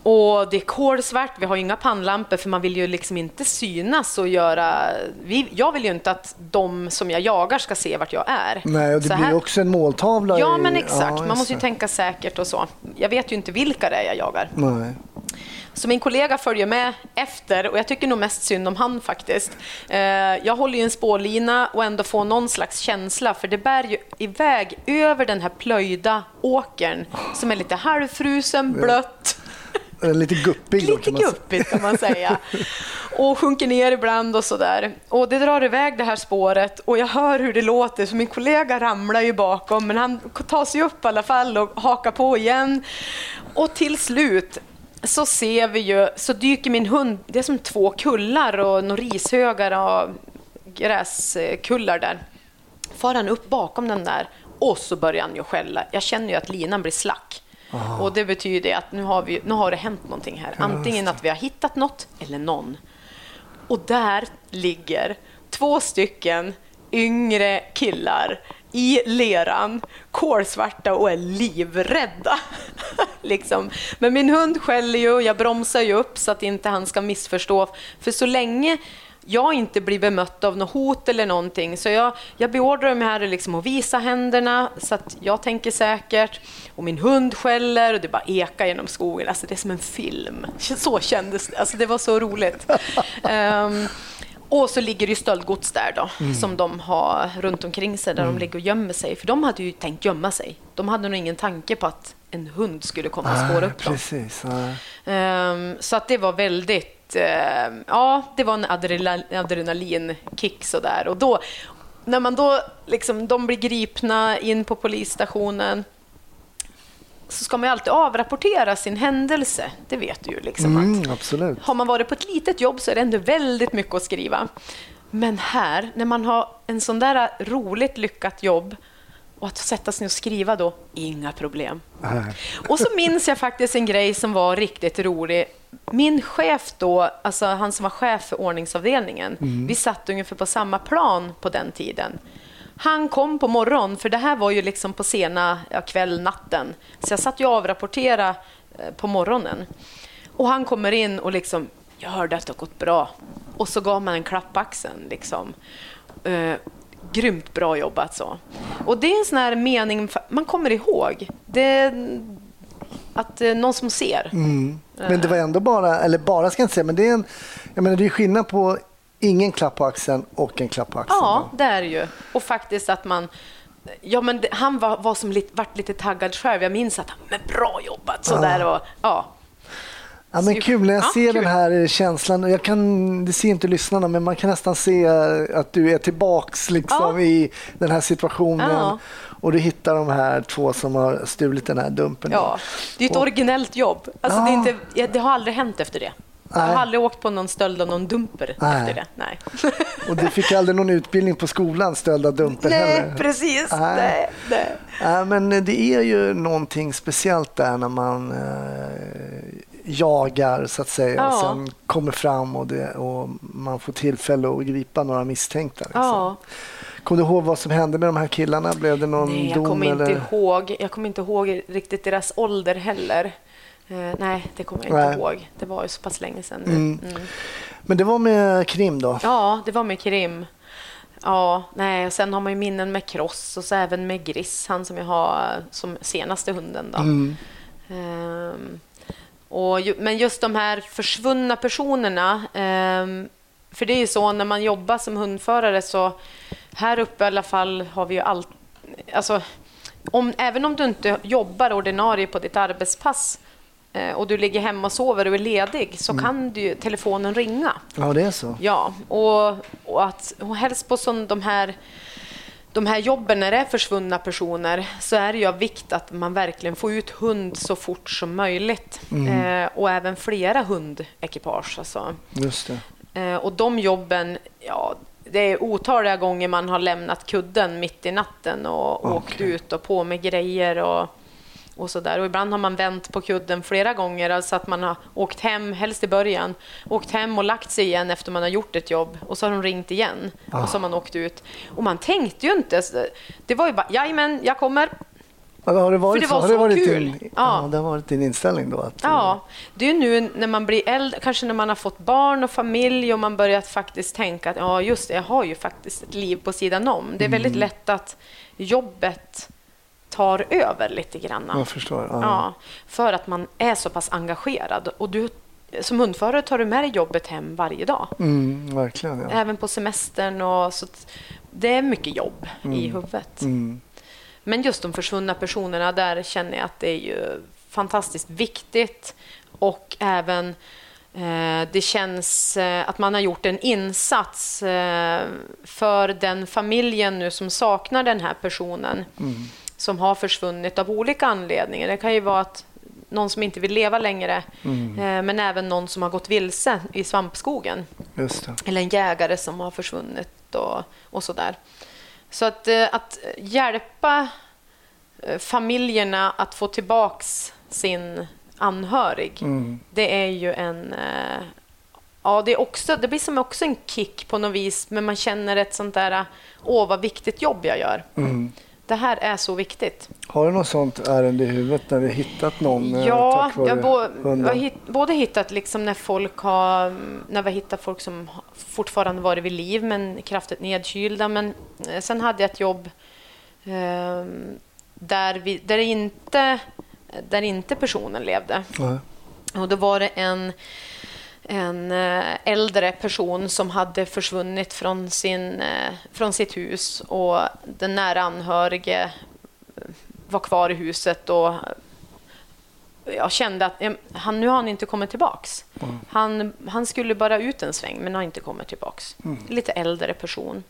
Och det är kolsvart, vi har ju inga pannlampor för man vill ju liksom inte synas och göra... Vi, jag vill ju inte att de som jag jagar ska se vart jag är. Nej, och det Så blir här- också en måltavla. Ja, i- men exakt. Ja, man måste ju tänka säkert och så. Jag vet ju inte vilka det är jag jagar. Nej. Så min kollega följer med efter och jag tycker nog mest synd om han faktiskt. Eh, jag håller ju en spårlina och ändå får någon slags känsla för det bär ju iväg över den här plöjda åkern som är lite halvfrusen, blött. Lite guppig Lite kan guppigt kan man säga. Och sjunker ner ibland och sådär. Och det drar iväg det här spåret och jag hör hur det låter så min kollega ramlar ju bakom men han tar sig upp i alla fall och hakar på igen. Och till slut så ser vi ju, så dyker min hund, det är som två kullar och några rishögar och gräskullar där. Far han upp bakom den där och så börjar han ju skälla. Jag känner ju att linan blir slack. Och det betyder att nu har, vi, nu har det hänt någonting här. Antingen att vi har hittat något eller någon. Och där ligger två stycken yngre killar i leran, kolsvarta och är livrädda. liksom. Men min hund skäller ju och jag bromsar ju upp så att inte han ska missförstå. För så länge jag inte blir bemött av något hot eller någonting. Så jag, jag beordrar mig här liksom att visa händerna så att jag tänker säkert. Och min hund skäller och det bara ekar genom skogen. Alltså det är som en film. Så kändes det. Alltså det var så roligt. Ehm, och så ligger det stöldgods där då, som de har runt omkring sig, där de ligger och gömmer sig. För de hade ju tänkt gömma sig. De hade nog ingen tanke på att en hund skulle komma och spåra upp dem. Precis. nej. Ehm, så att det var väldigt, ehm, ja, det var en adrenal- adrenalinkick sådär. Och då, när man då, liksom, de blir gripna in på polisstationen, så ska man ju alltid avrapportera sin händelse. Det vet du ju. Liksom, att Mm, absolut. har man varit på ett litet jobb så är det ändå väldigt mycket att skriva. Men här, när man har en sån där roligt lyckat jobb, Och att sätta sig och skriva då, inga problem. Nej. Och så minns jag faktiskt en grej som var riktigt rolig. Min chef då, alltså han som var chef för ordningsavdelningen, vi satt ungefär på samma plan på den tiden. Han kom på morgonen, för det här var ju liksom på sena ja, kväll, natten. Så jag satt ju och avrapporterade eh, på morgonen. Och han kommer in och liksom, jag hörde att det har gått bra. Och så gav man en klapp på axeln. Liksom. Eh, grymt bra jobbat så. Och det är en sån här mening man kommer ihåg. Det att eh, någon som ser. Mm. Men det var ändå bara, eller bara ska jag inte säga, men det är en, jag menar det är skillnad på ingen klapp på axeln och en klapp på axeln. Ja, det är det ju. Och faktiskt att man... Ja, men det, han var, var som lite, vart lite taggad själv. Jag minns att han, men bra jobbat sådär. Och, ja. Ja, men kul när jag Ja, ser kul. den här känslan. och Jag kan, det ser inte lyssnarna, men man kan nästan se att du är tillbaks liksom, Ja. i den här situationen. Ja. Och du hittar de här två som har stulit den här dumpen. ja. Det är ett Och- originellt jobb. Alltså, det, Ja. inte, ja, det har aldrig hänt efter det. Jag Nej. har aldrig åkt på någon stöld av någon dumper Nej. efter det. Nej, Och du fick aldrig någon utbildning på skolan, stöld av dumper Nej heller. precis. Nej. Nej. Nej. Ja, men det är ju någonting speciellt där när man eh, jagar så att säga och Ja. sen kommer fram och, det, och man får tillfälle att gripa några misstänkta. Liksom. Ja. Kommer du ihåg vad som hände med de här killarna? Blev det någon Nej, jag dom? kommer inte eller? ihåg. Jag kommer inte ihåg riktigt deras ålder heller. Eh, nej, det kommer jag inte Nej. ihåg. Det var ju så pass länge sedan. Mm. Mm. Men det var med krim då? Ja, det var med Krim. Ja, nej, och sen har man ju minnen med Kross och så även med Griss, han som jag har som senaste hunden. Då. Mm. Ehm, och men just de här försvunna personerna. ehm, för det är ju så när man jobbar som hundförare så här uppe i alla fall har vi ju allt. Alltså, om, även om du inte jobbar ordinarie på ditt arbetspass och du ligger hemma och sover och är ledig så kan du, telefonen ringa. Ja, det är så. Ja, och, och, att, och helst på sån, de, här, de här jobben när det är försvunna personer så är det ju av vikt att man verkligen får ut hund så fort som möjligt. Eh, och även flera hundekipage. Alltså. Just det. Eh, och de jobben, ja, det är otaliga gånger man har lämnat kudden mitt i natten och åkt Okej. ut och på med grejer och, och sådär. Och ibland har man vänt på kudden flera gånger, alltså att man har åkt hem, helst i början, åkt hem och lagt sig igen efter man har gjort ett jobb och så har de ringt igen och så har man åkt ut. Och man tänkte ju inte, så- det var ju bara, jajamän, jag kommer, Har det varit För det var Har så det varit kul. Din, Ja. ja. det har varit din inställning då? Att, Ja, det är nu när man blir äldre, kanske när man har fått barn och familj och man börjat faktiskt tänka att ja, just det, jag har ju faktiskt ett liv på sidan om. Det är väldigt lätt att jobbet tar över lite grann. Jag förstår. Ja. Ja, för att man är så pass engagerad. Och du, som hundförare tar du med dig jobbet hem varje dag, Mm, verkligen. Ja. även på semestern. Och så det är mycket jobb i huvudet. Mm. Men just de försvunna personerna, där känner jag att det är ju fantastiskt viktigt. Och även eh, det känns eh, att man har gjort en insats eh, för den familjen nu som saknar den här personen. Som har försvunnit av olika anledningar. Det kan ju vara att någon som inte vill leva längre. Eh, men även någon som har gått vilse i svampskogen eller en jägare som har försvunnit och, och sådär. Så att, eh, att hjälpa eh, familjerna att få tillbaks sin anhörig, Mm. det är ju en... Ja, det, är också, det blir som också en kick på något vis, men man känner ett sånt där, åh vad viktigt jobb jag gör. Mm. Det här är så viktigt. Har du något sånt ärende i huvudet när vi hittat någon eh, Ja, jag bo, har hit, både hittat liksom när folk har, när vi hittat folk som fortfarande varit vid liv men kraftigt nedkylda. Men eh, sen hade jag ett jobb eh, där, vi, där, inte, där inte personen levde. Ja. Och då var det en, en eh, äldre person som hade försvunnit från, sin, eh, från sitt hus och den nära anhörige eh, var kvar i huset och jag kände att han, nu har han inte kommit tillbaks. Han, han skulle bara ut en sväng men har inte kommit tillbaks. Lite äldre person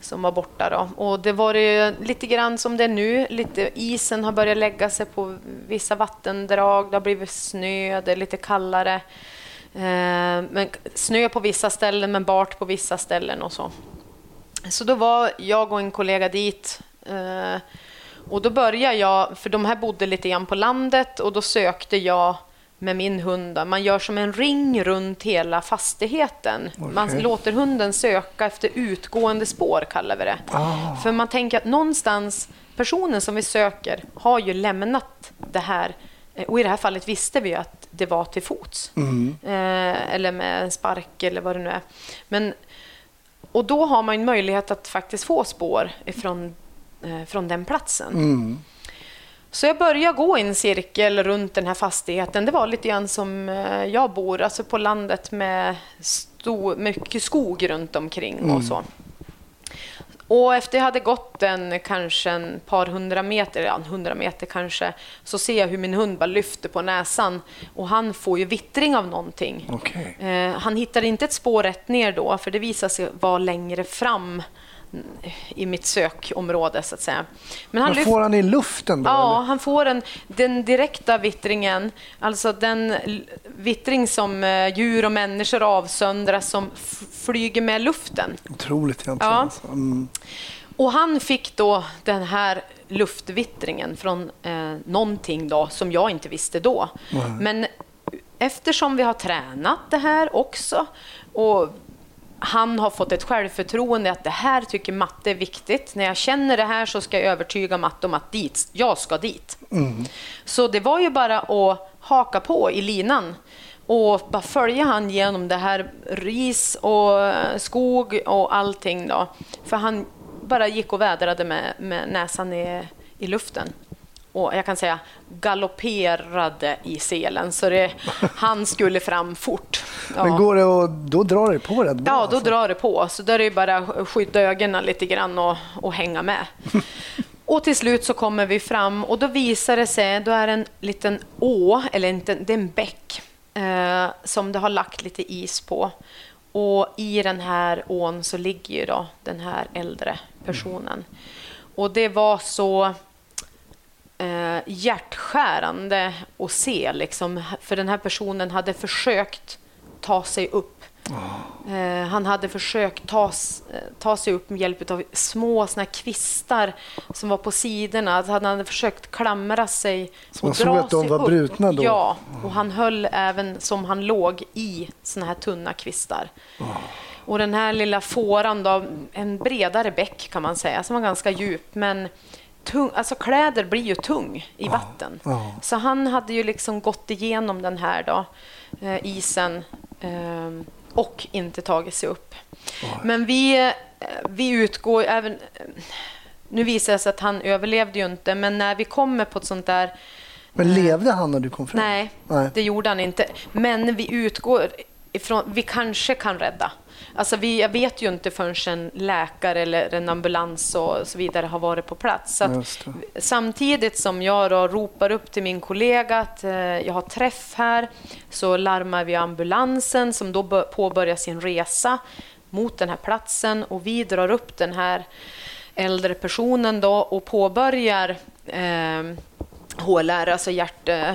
som var borta. Då. Och det var ju lite grann som det är nu. Lite, isen har börjat lägga sig på vissa vattendrag. Det har blivit snö, det är lite kallare. Eh, men snö på vissa ställen, men bart på vissa ställen och så. Så då var jag och en kollega dit Eh, och då började jag, för de här bodde lite grann på landet och då sökte jag med min hund. Man gör som en ring runt hela fastigheten. Man Okej. låter hunden söka efter utgående spår, kallar vi det. Ah. För man tänker att någonstans, personen som vi söker har ju lämnat det här. Eh, Och i det här fallet visste vi att det var till fots. Eh, eller med en spark eller vad det nu är. Men, och då har man ju möjlighet att faktiskt få spår ifrån, eh, från den platsen. Mm. Så jag började gå i en cirkel runt den här fastigheten. Det var lite grann som eh, jag bor, alltså på landet med stor, mycket skog runt omkring och så. Och efter jag hade gått en kanske en par hundra meter, ja, hundra meter kanske, så ser jag hur min hund bara lyfter på näsan och han får ju vittring av någonting. Okej. Eh, han hittar inte ett spår rätt ner då, för det visar sig vara längre fram i mitt sökområde så att säga. Men han Men får han i luften då? Ja, eller? han får en, den direkta vittringen, alltså den vittring som eh, djur och människor avsöndras som flyger med luften. Otroligt egentligen. Ja. Alltså. Mm. Och han fick då den här luftvittringen från eh, någonting då som jag inte visste då. Men eftersom vi har tränat det här också och han har fått ett självförtroende att det här tycker Matte är viktigt. När jag känner det här så ska jag övertyga Matte om att dit, jag ska dit. Så det var ju bara att haka på i linan och bara följa han genom det här ris och skog och allting då. För han bara gick och vädrade med, med näsan i, i luften. Och jag kan säga galopperade i selen, så det, han skulle fram fort. Ja. Men går det och då drar det på rätt bra? Ja, då alltså. drar det på. Så då är det bara att skydda ögonen lite grann och, och hänga med. Och till slut så kommer vi fram och då visar det sig, då är det en liten å, eller inte, det är en bäck, eh, som det har lagt lite is på. Och i den här ån så ligger ju då den här äldre personen. Och det var så eh, hjärtskärande att se, liksom, för den här personen hade försökt ta sig upp. Eh, han hade försökt ta, eh, ta sig upp med hjälp av små såna kvistar som var på sidorna. Alltså han hade försökt klamra sig Så man och såg dra att de sig var upp. brutna då? Ja, och han höll även som han låg i såna här tunna kvistar. Och den här lilla fåran då, en bredare bäck kan man säga, som var ganska djup, men tung, alltså kläder blir ju tung i vatten. ja. Så han hade ju liksom gått igenom den här då, eh, isen eh, och inte tagit sig upp. Men vi, eh, vi utgår även... eh, Nu visar det sig att han överlevde ju inte, men när vi kommer på ett sånt där Men levde han när du kom fram? Nej, Nej. det gjorde han inte. Men vi utgår ifrån, vi kanske kan rädda. Alltså vi, jag vet ju inte förrän en läkare eller en ambulans och så vidare har varit på plats. Samtidigt som jag då ropar upp till min kollega att eh, jag har träff här, så larmar vi ambulansen som då bör- påbörjar sin resa mot den här platsen och vi drar upp den här äldre personen då och påbörjar eh, HLR, alltså hjärt, eh,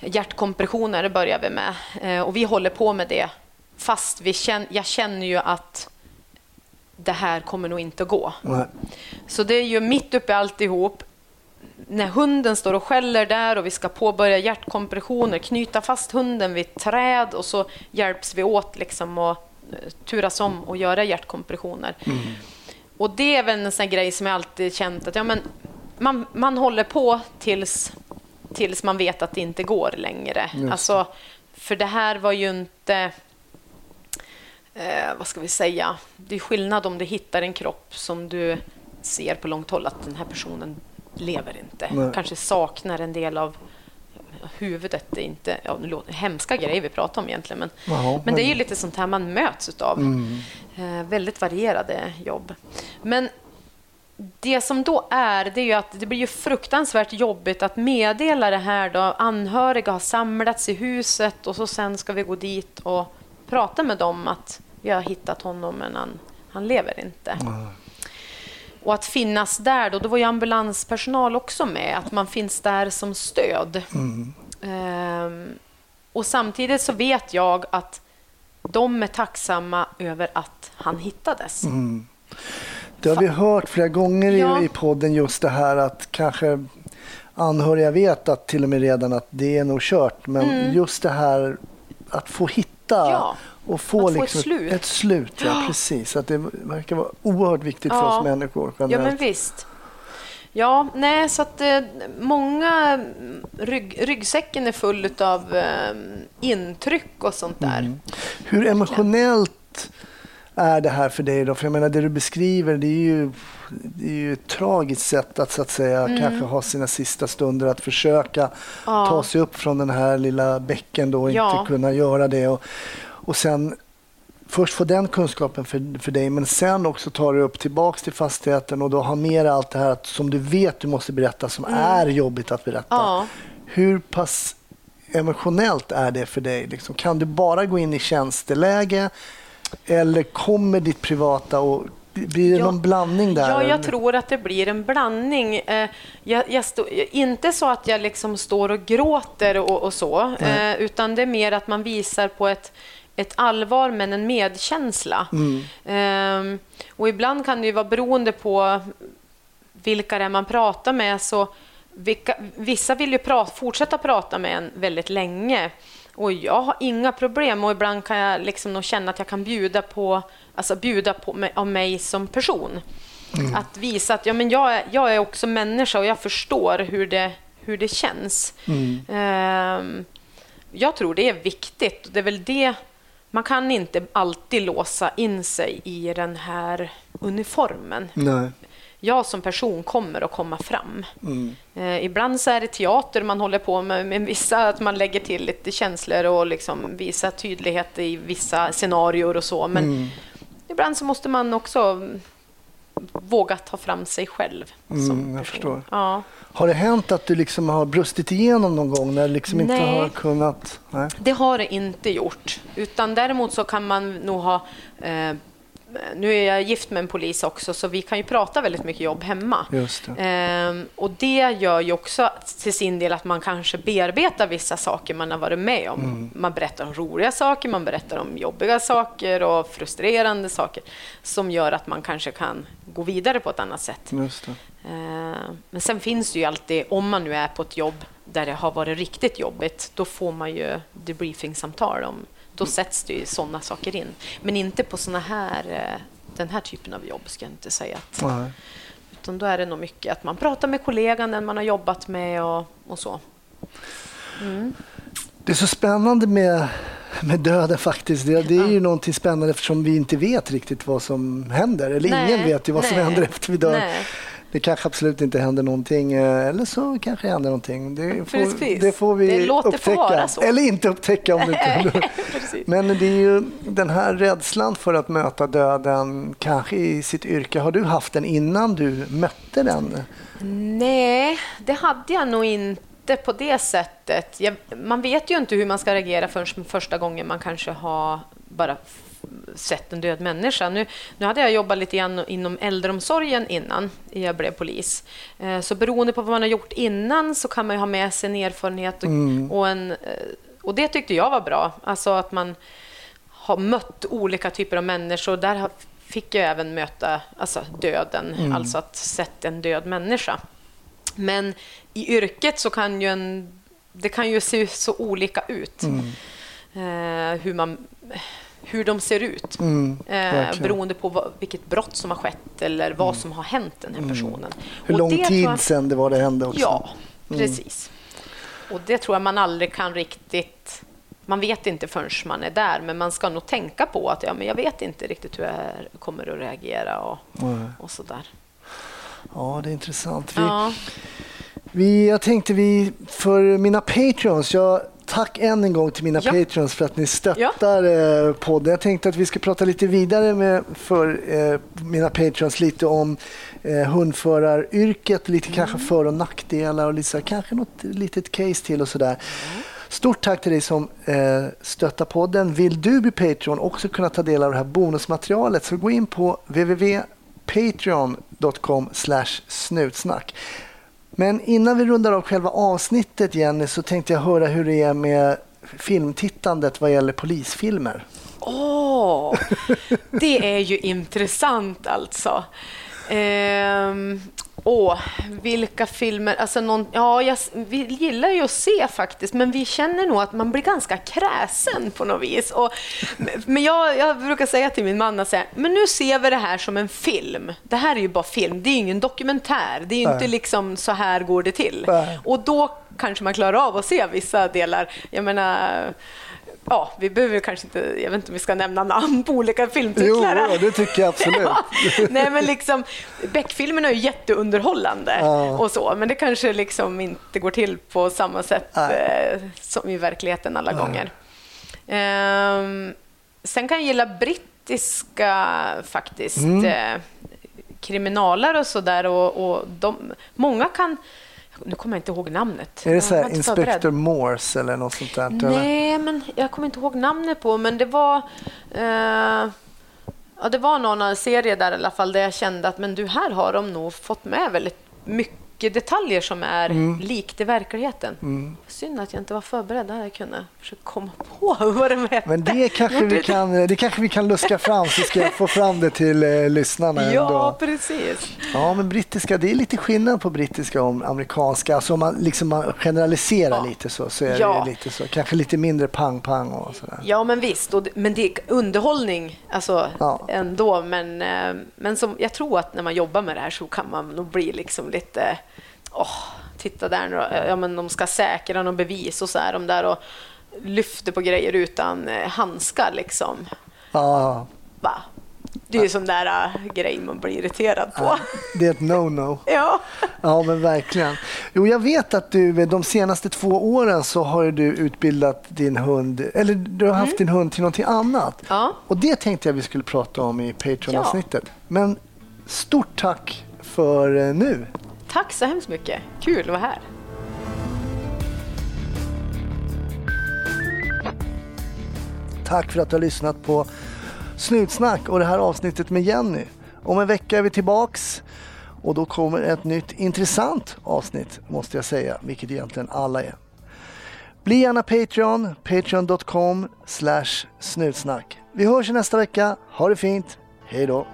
hjärtkompressioner börjar vi med. Eh, och vi håller på med det fast vi känner, jag känner ju att det här kommer nog inte att gå. Nej. Så det är ju mitt uppe i alltihop. När hunden står och skäller där och vi ska påbörja hjärtkompressioner, knyta fast hunden vid ett träd och så hjälps vi åt liksom och eh, turas om och göra hjärtkompressioner. Och det är väl en sån grej som jag alltid känt att ja, men man, man håller på tills, tills man vet att det inte går längre. Alltså, för det här var ju inte eh, vad ska vi säga, det är skillnad om du hittar en kropp som du ser på långt håll att den här personen lever inte. Nej. Kanske saknar en del av huvudet. Det är inte, ja, det låter, hemska grejer vi pratar om egentligen, men, Jaha, men det är ju lite sånt här man möts utav. Eh, väldigt varierade jobb. Men det som då är, det är ju att det blir ju fruktansvärt jobbigt att meddela det här då. Anhöriga har samlats i huset och så sen ska vi gå dit och prata med dem att vi har hittat honom men han, han lever inte. Och att finnas där då, då var ju ambulanspersonal också med, att man finns där som stöd. Ehm, och samtidigt så vet jag att de är tacksamma över att han hittades. Det har vi hört flera gånger Ja. i, podden just det här att kanske anhöriga vet att till och med redan att det är nog kört. Men just det här att få hitta Mm. Ja, och få, att få ett liksom slut. Ett slut ja, precis. Att det verkar vara oerhört viktigt för Ja. oss människor Ja, generellt. men visst. Ja, nej, så att eh, många mm, rygg, ryggsäcken är full av eh, intryck och sånt där. Mm. Hur emotionellt är det här för dig då? För jag menar det du beskriver det är ju, det är ju ett tragiskt sätt att så att säga kanske ha sina sista stunder att försöka Mm. Ja. ta sig upp från den här lilla bäcken då och Ja. inte kunna göra det. Och, och sen först få den kunskapen för, för dig men sen också ta dig upp tillbaks till fastigheten och då ha med allt det här att, som du vet du måste berätta som är jobbigt att berätta. Mm. Ja. Hur pass emotionellt är det för dig? Liksom, kan du bara gå in i tjänsteläge eller kommer ditt privata och blir det Ja. någon blandning där? Ja, jag eller? tror att det blir en blandning. Eh, Jag, jag stå, inte så att jag liksom står och gråter och, och så, Nej. eh, utan det är mer att man visar på ett, ett allvar men en medkänsla. Mm. Eh, Och ibland kan det ju vara beroende på vilka det är man pratar med. Så vilka, vissa vill ju pra, fortsätta prata med en väldigt länge. Och jag har inga problem och ibland kan jag liksom nog känna att jag kan bjuda på, alltså bjuda på mig, av mig som person. Att visa att ja, men jag, är, jag är också människa och jag förstår hur det, hur det känns. Ehm, jag tror det är viktigt. Det är väl det man kan inte alltid låsa in sig i den här uniformen. Nej. Jag som person kommer att komma fram. Eh, ibland så är det teater man håller på med, men vissa att man lägger till lite känslor och liksom visar tydlighet i vissa scenarier och så. Men ibland så måste man också mm, våga ta fram sig själv Mm, som jag person. förstår. Ja. Har det hänt att du liksom har brustit igenom någon gång när du liksom inte Nej. har kunnat? Nej. Det har det inte gjort. Utan däremot så kan man nog ha... Eh, nu är jag gift med en polis också, så vi kan ju prata väldigt mycket jobb hemma. Det. Ehm, och det gör ju också till sin del att man kanske bearbetar vissa saker man har varit med om. Mm. Man berättar om roliga saker, man berättar om jobbiga saker och frustrerande saker som gör att man kanske kan gå vidare på ett annat sätt. Just det. Eh, Men sen finns det ju alltid, om man nu är på ett jobb där det har varit riktigt jobbigt, då får man ju debriefingsamtal. Om, då sätts det ju sådana saker in. Men inte på såna här, eh, den här typen av jobb, ska jag inte säga. Att, Nej. utan då är det nog mycket att man pratar med kollegan, den man har jobbat med och, och så. Det är så spännande med, med döden faktiskt. Det, det är ju någonting spännande eftersom vi inte vet riktigt vad som händer. Eller Nej, ingen vet ju vad som nej, händer efter vi dör. nej. Det kanske absolut inte händer någonting eh, eller så kanske det händer någonting. Det får, Precis. det får vi Det låter upptäcka. Eller inte upptäcka om det inte. Men det är ju den här rädslan för att möta döden kanske i sitt yrke. Har du haft den innan du mötte den? Nej, det hade jag nog inte på det sättet. Jag, man vet ju inte hur man ska reagera förrän första gången man kanske har bara sett en död människa. Nu, nu hade jag jobbat lite grann inom äldreomsorgen innan jag blev polis. Eh, Så beroende på vad man har gjort innan så kan man ju ha med sig en erfarenhet och, och, en, eh, och det tyckte jag var bra. Alltså att man har mött olika typer av människor. Där fick jag även möta alltså döden, alltså att sett en död människa. Men i yrket så kan ju en, det kan ju se så olika ut. Eh, hur, man, hur de ser ut. Mm, eh, beroende på vad, vilket brott som har skett eller vad som har hänt den här personen. Hur Och lång det tid jag- sedan det var det hände också? Ja, precis. Och det tror jag man aldrig kan riktigt... Man vet inte förrän man är där, men man ska nog tänka på att ja, men jag vet inte riktigt hur jag kommer att reagera och, och sådär. Ja, det är intressant. Vi, Ja, vi, jag tänkte vi, för mina patreons, jag, tack än en gång till mina Ja. patreons för att ni stöttar eh, podden. Jag tänkte att vi ska prata lite vidare med för eh, mina patreons lite om eh, hundföraryrket, lite Mm. kanske för och nackdelar och lite, kanske något litet case till och sådär. Mm. Stort tack till dig som eh, stöttar podden. Vill du bli Patreon och också kunna ta del av det här bonusmaterialet så gå in på www.patreon.com snutsnack. Men innan vi rundar av själva avsnittet Jenny så tänkte jag höra hur det är med filmtittandet vad gäller polisfilmer. Åh, det är ju intressant alltså. Ehm, åh, vilka filmer? Alltså någon, ja, jag, vi gillar ju att se faktiskt, men vi känner nog att man blir ganska kräsen på något vis. Och, men jag, jag brukar säga till min man att säga, men nu ser vi det här som en film. Det här är ju bara film, det är ju ingen dokumentär. Det är ju inte Nej. liksom så här går det till. Nej. Och då kanske man klarar av att se vissa delar. Jag menar, ja, vi behöver kanske inte, jag vet inte om vi ska nämna namn på olika Jo, filmtitlar. här. det tycker jag absolut. Ja. Nej, men liksom, Beck-filmerna är ju jätteunderhållande Ja. och så, men det kanske liksom inte går till på samma sätt Nej. eh, som i verkligheten alla gånger. Ehm, sen kan jag gilla brittiska faktiskt. Mm. Eh, kriminalare och sådär. Och, och de, många kan... Nu kommer jag inte ihåg namnet. Är det så här. Inspector Morse eller något sånt där? eller? Nej, men jag kommer inte ihåg namnet på, men det var... Eh, ja, det var någon serie där i alla fall där jag kände att men du, här har de nog fått med väldigt mycket detaljer som är Mm. likt i verkligheten. Synd att jag inte var förberedd. Där jag kunde försöka komma på vad de hette. Men det kanske, vi kan, det kanske vi kan luska fram så ska jag få fram det till eh, lyssnarna. Ja, ändå. precis. ja, men brittiska, det är lite skillnad på brittiska och amerikanska. Alltså om man, liksom, man generaliserar Ja. lite så, så är Ja. det lite så. Kanske lite mindre pang-pang och sådär. Ja, men visst. Och, men det är underhållning alltså, Ja. ändå. Men, eh, men som, jag tror att när man jobbar med det här så kan man nog bli liksom lite... Åh, titta där nu ja, men De ska säkra någon bevis och så är de där och lyfter på grejer utan eh, handskar. Liksom. Ja, Va? Det är ju sån där uh, grej man blir irriterad på. det är ett no-no. Ja. Ja, men verkligen. Jo, jag vet att du de senaste två åren så har du utbildat din hund, eller du har haft din hund till någonting annat. Mm. Ja. Och det tänkte jag vi skulle prata om i Patreon-avsnittet. Men stort tack för eh, nu. Tack så hemskt mycket. Kul att vara här. Tack för att du har lyssnat på Snutsnack och det här avsnittet med Jenny. Om en vecka är vi tillbaks och då kommer ett nytt intressant avsnitt måste jag säga, vilket egentligen alla är. Bli gärna Patreon, patreon.com slash snutsnack. Vi hörs i nästa vecka. Ha det fint. Hej då!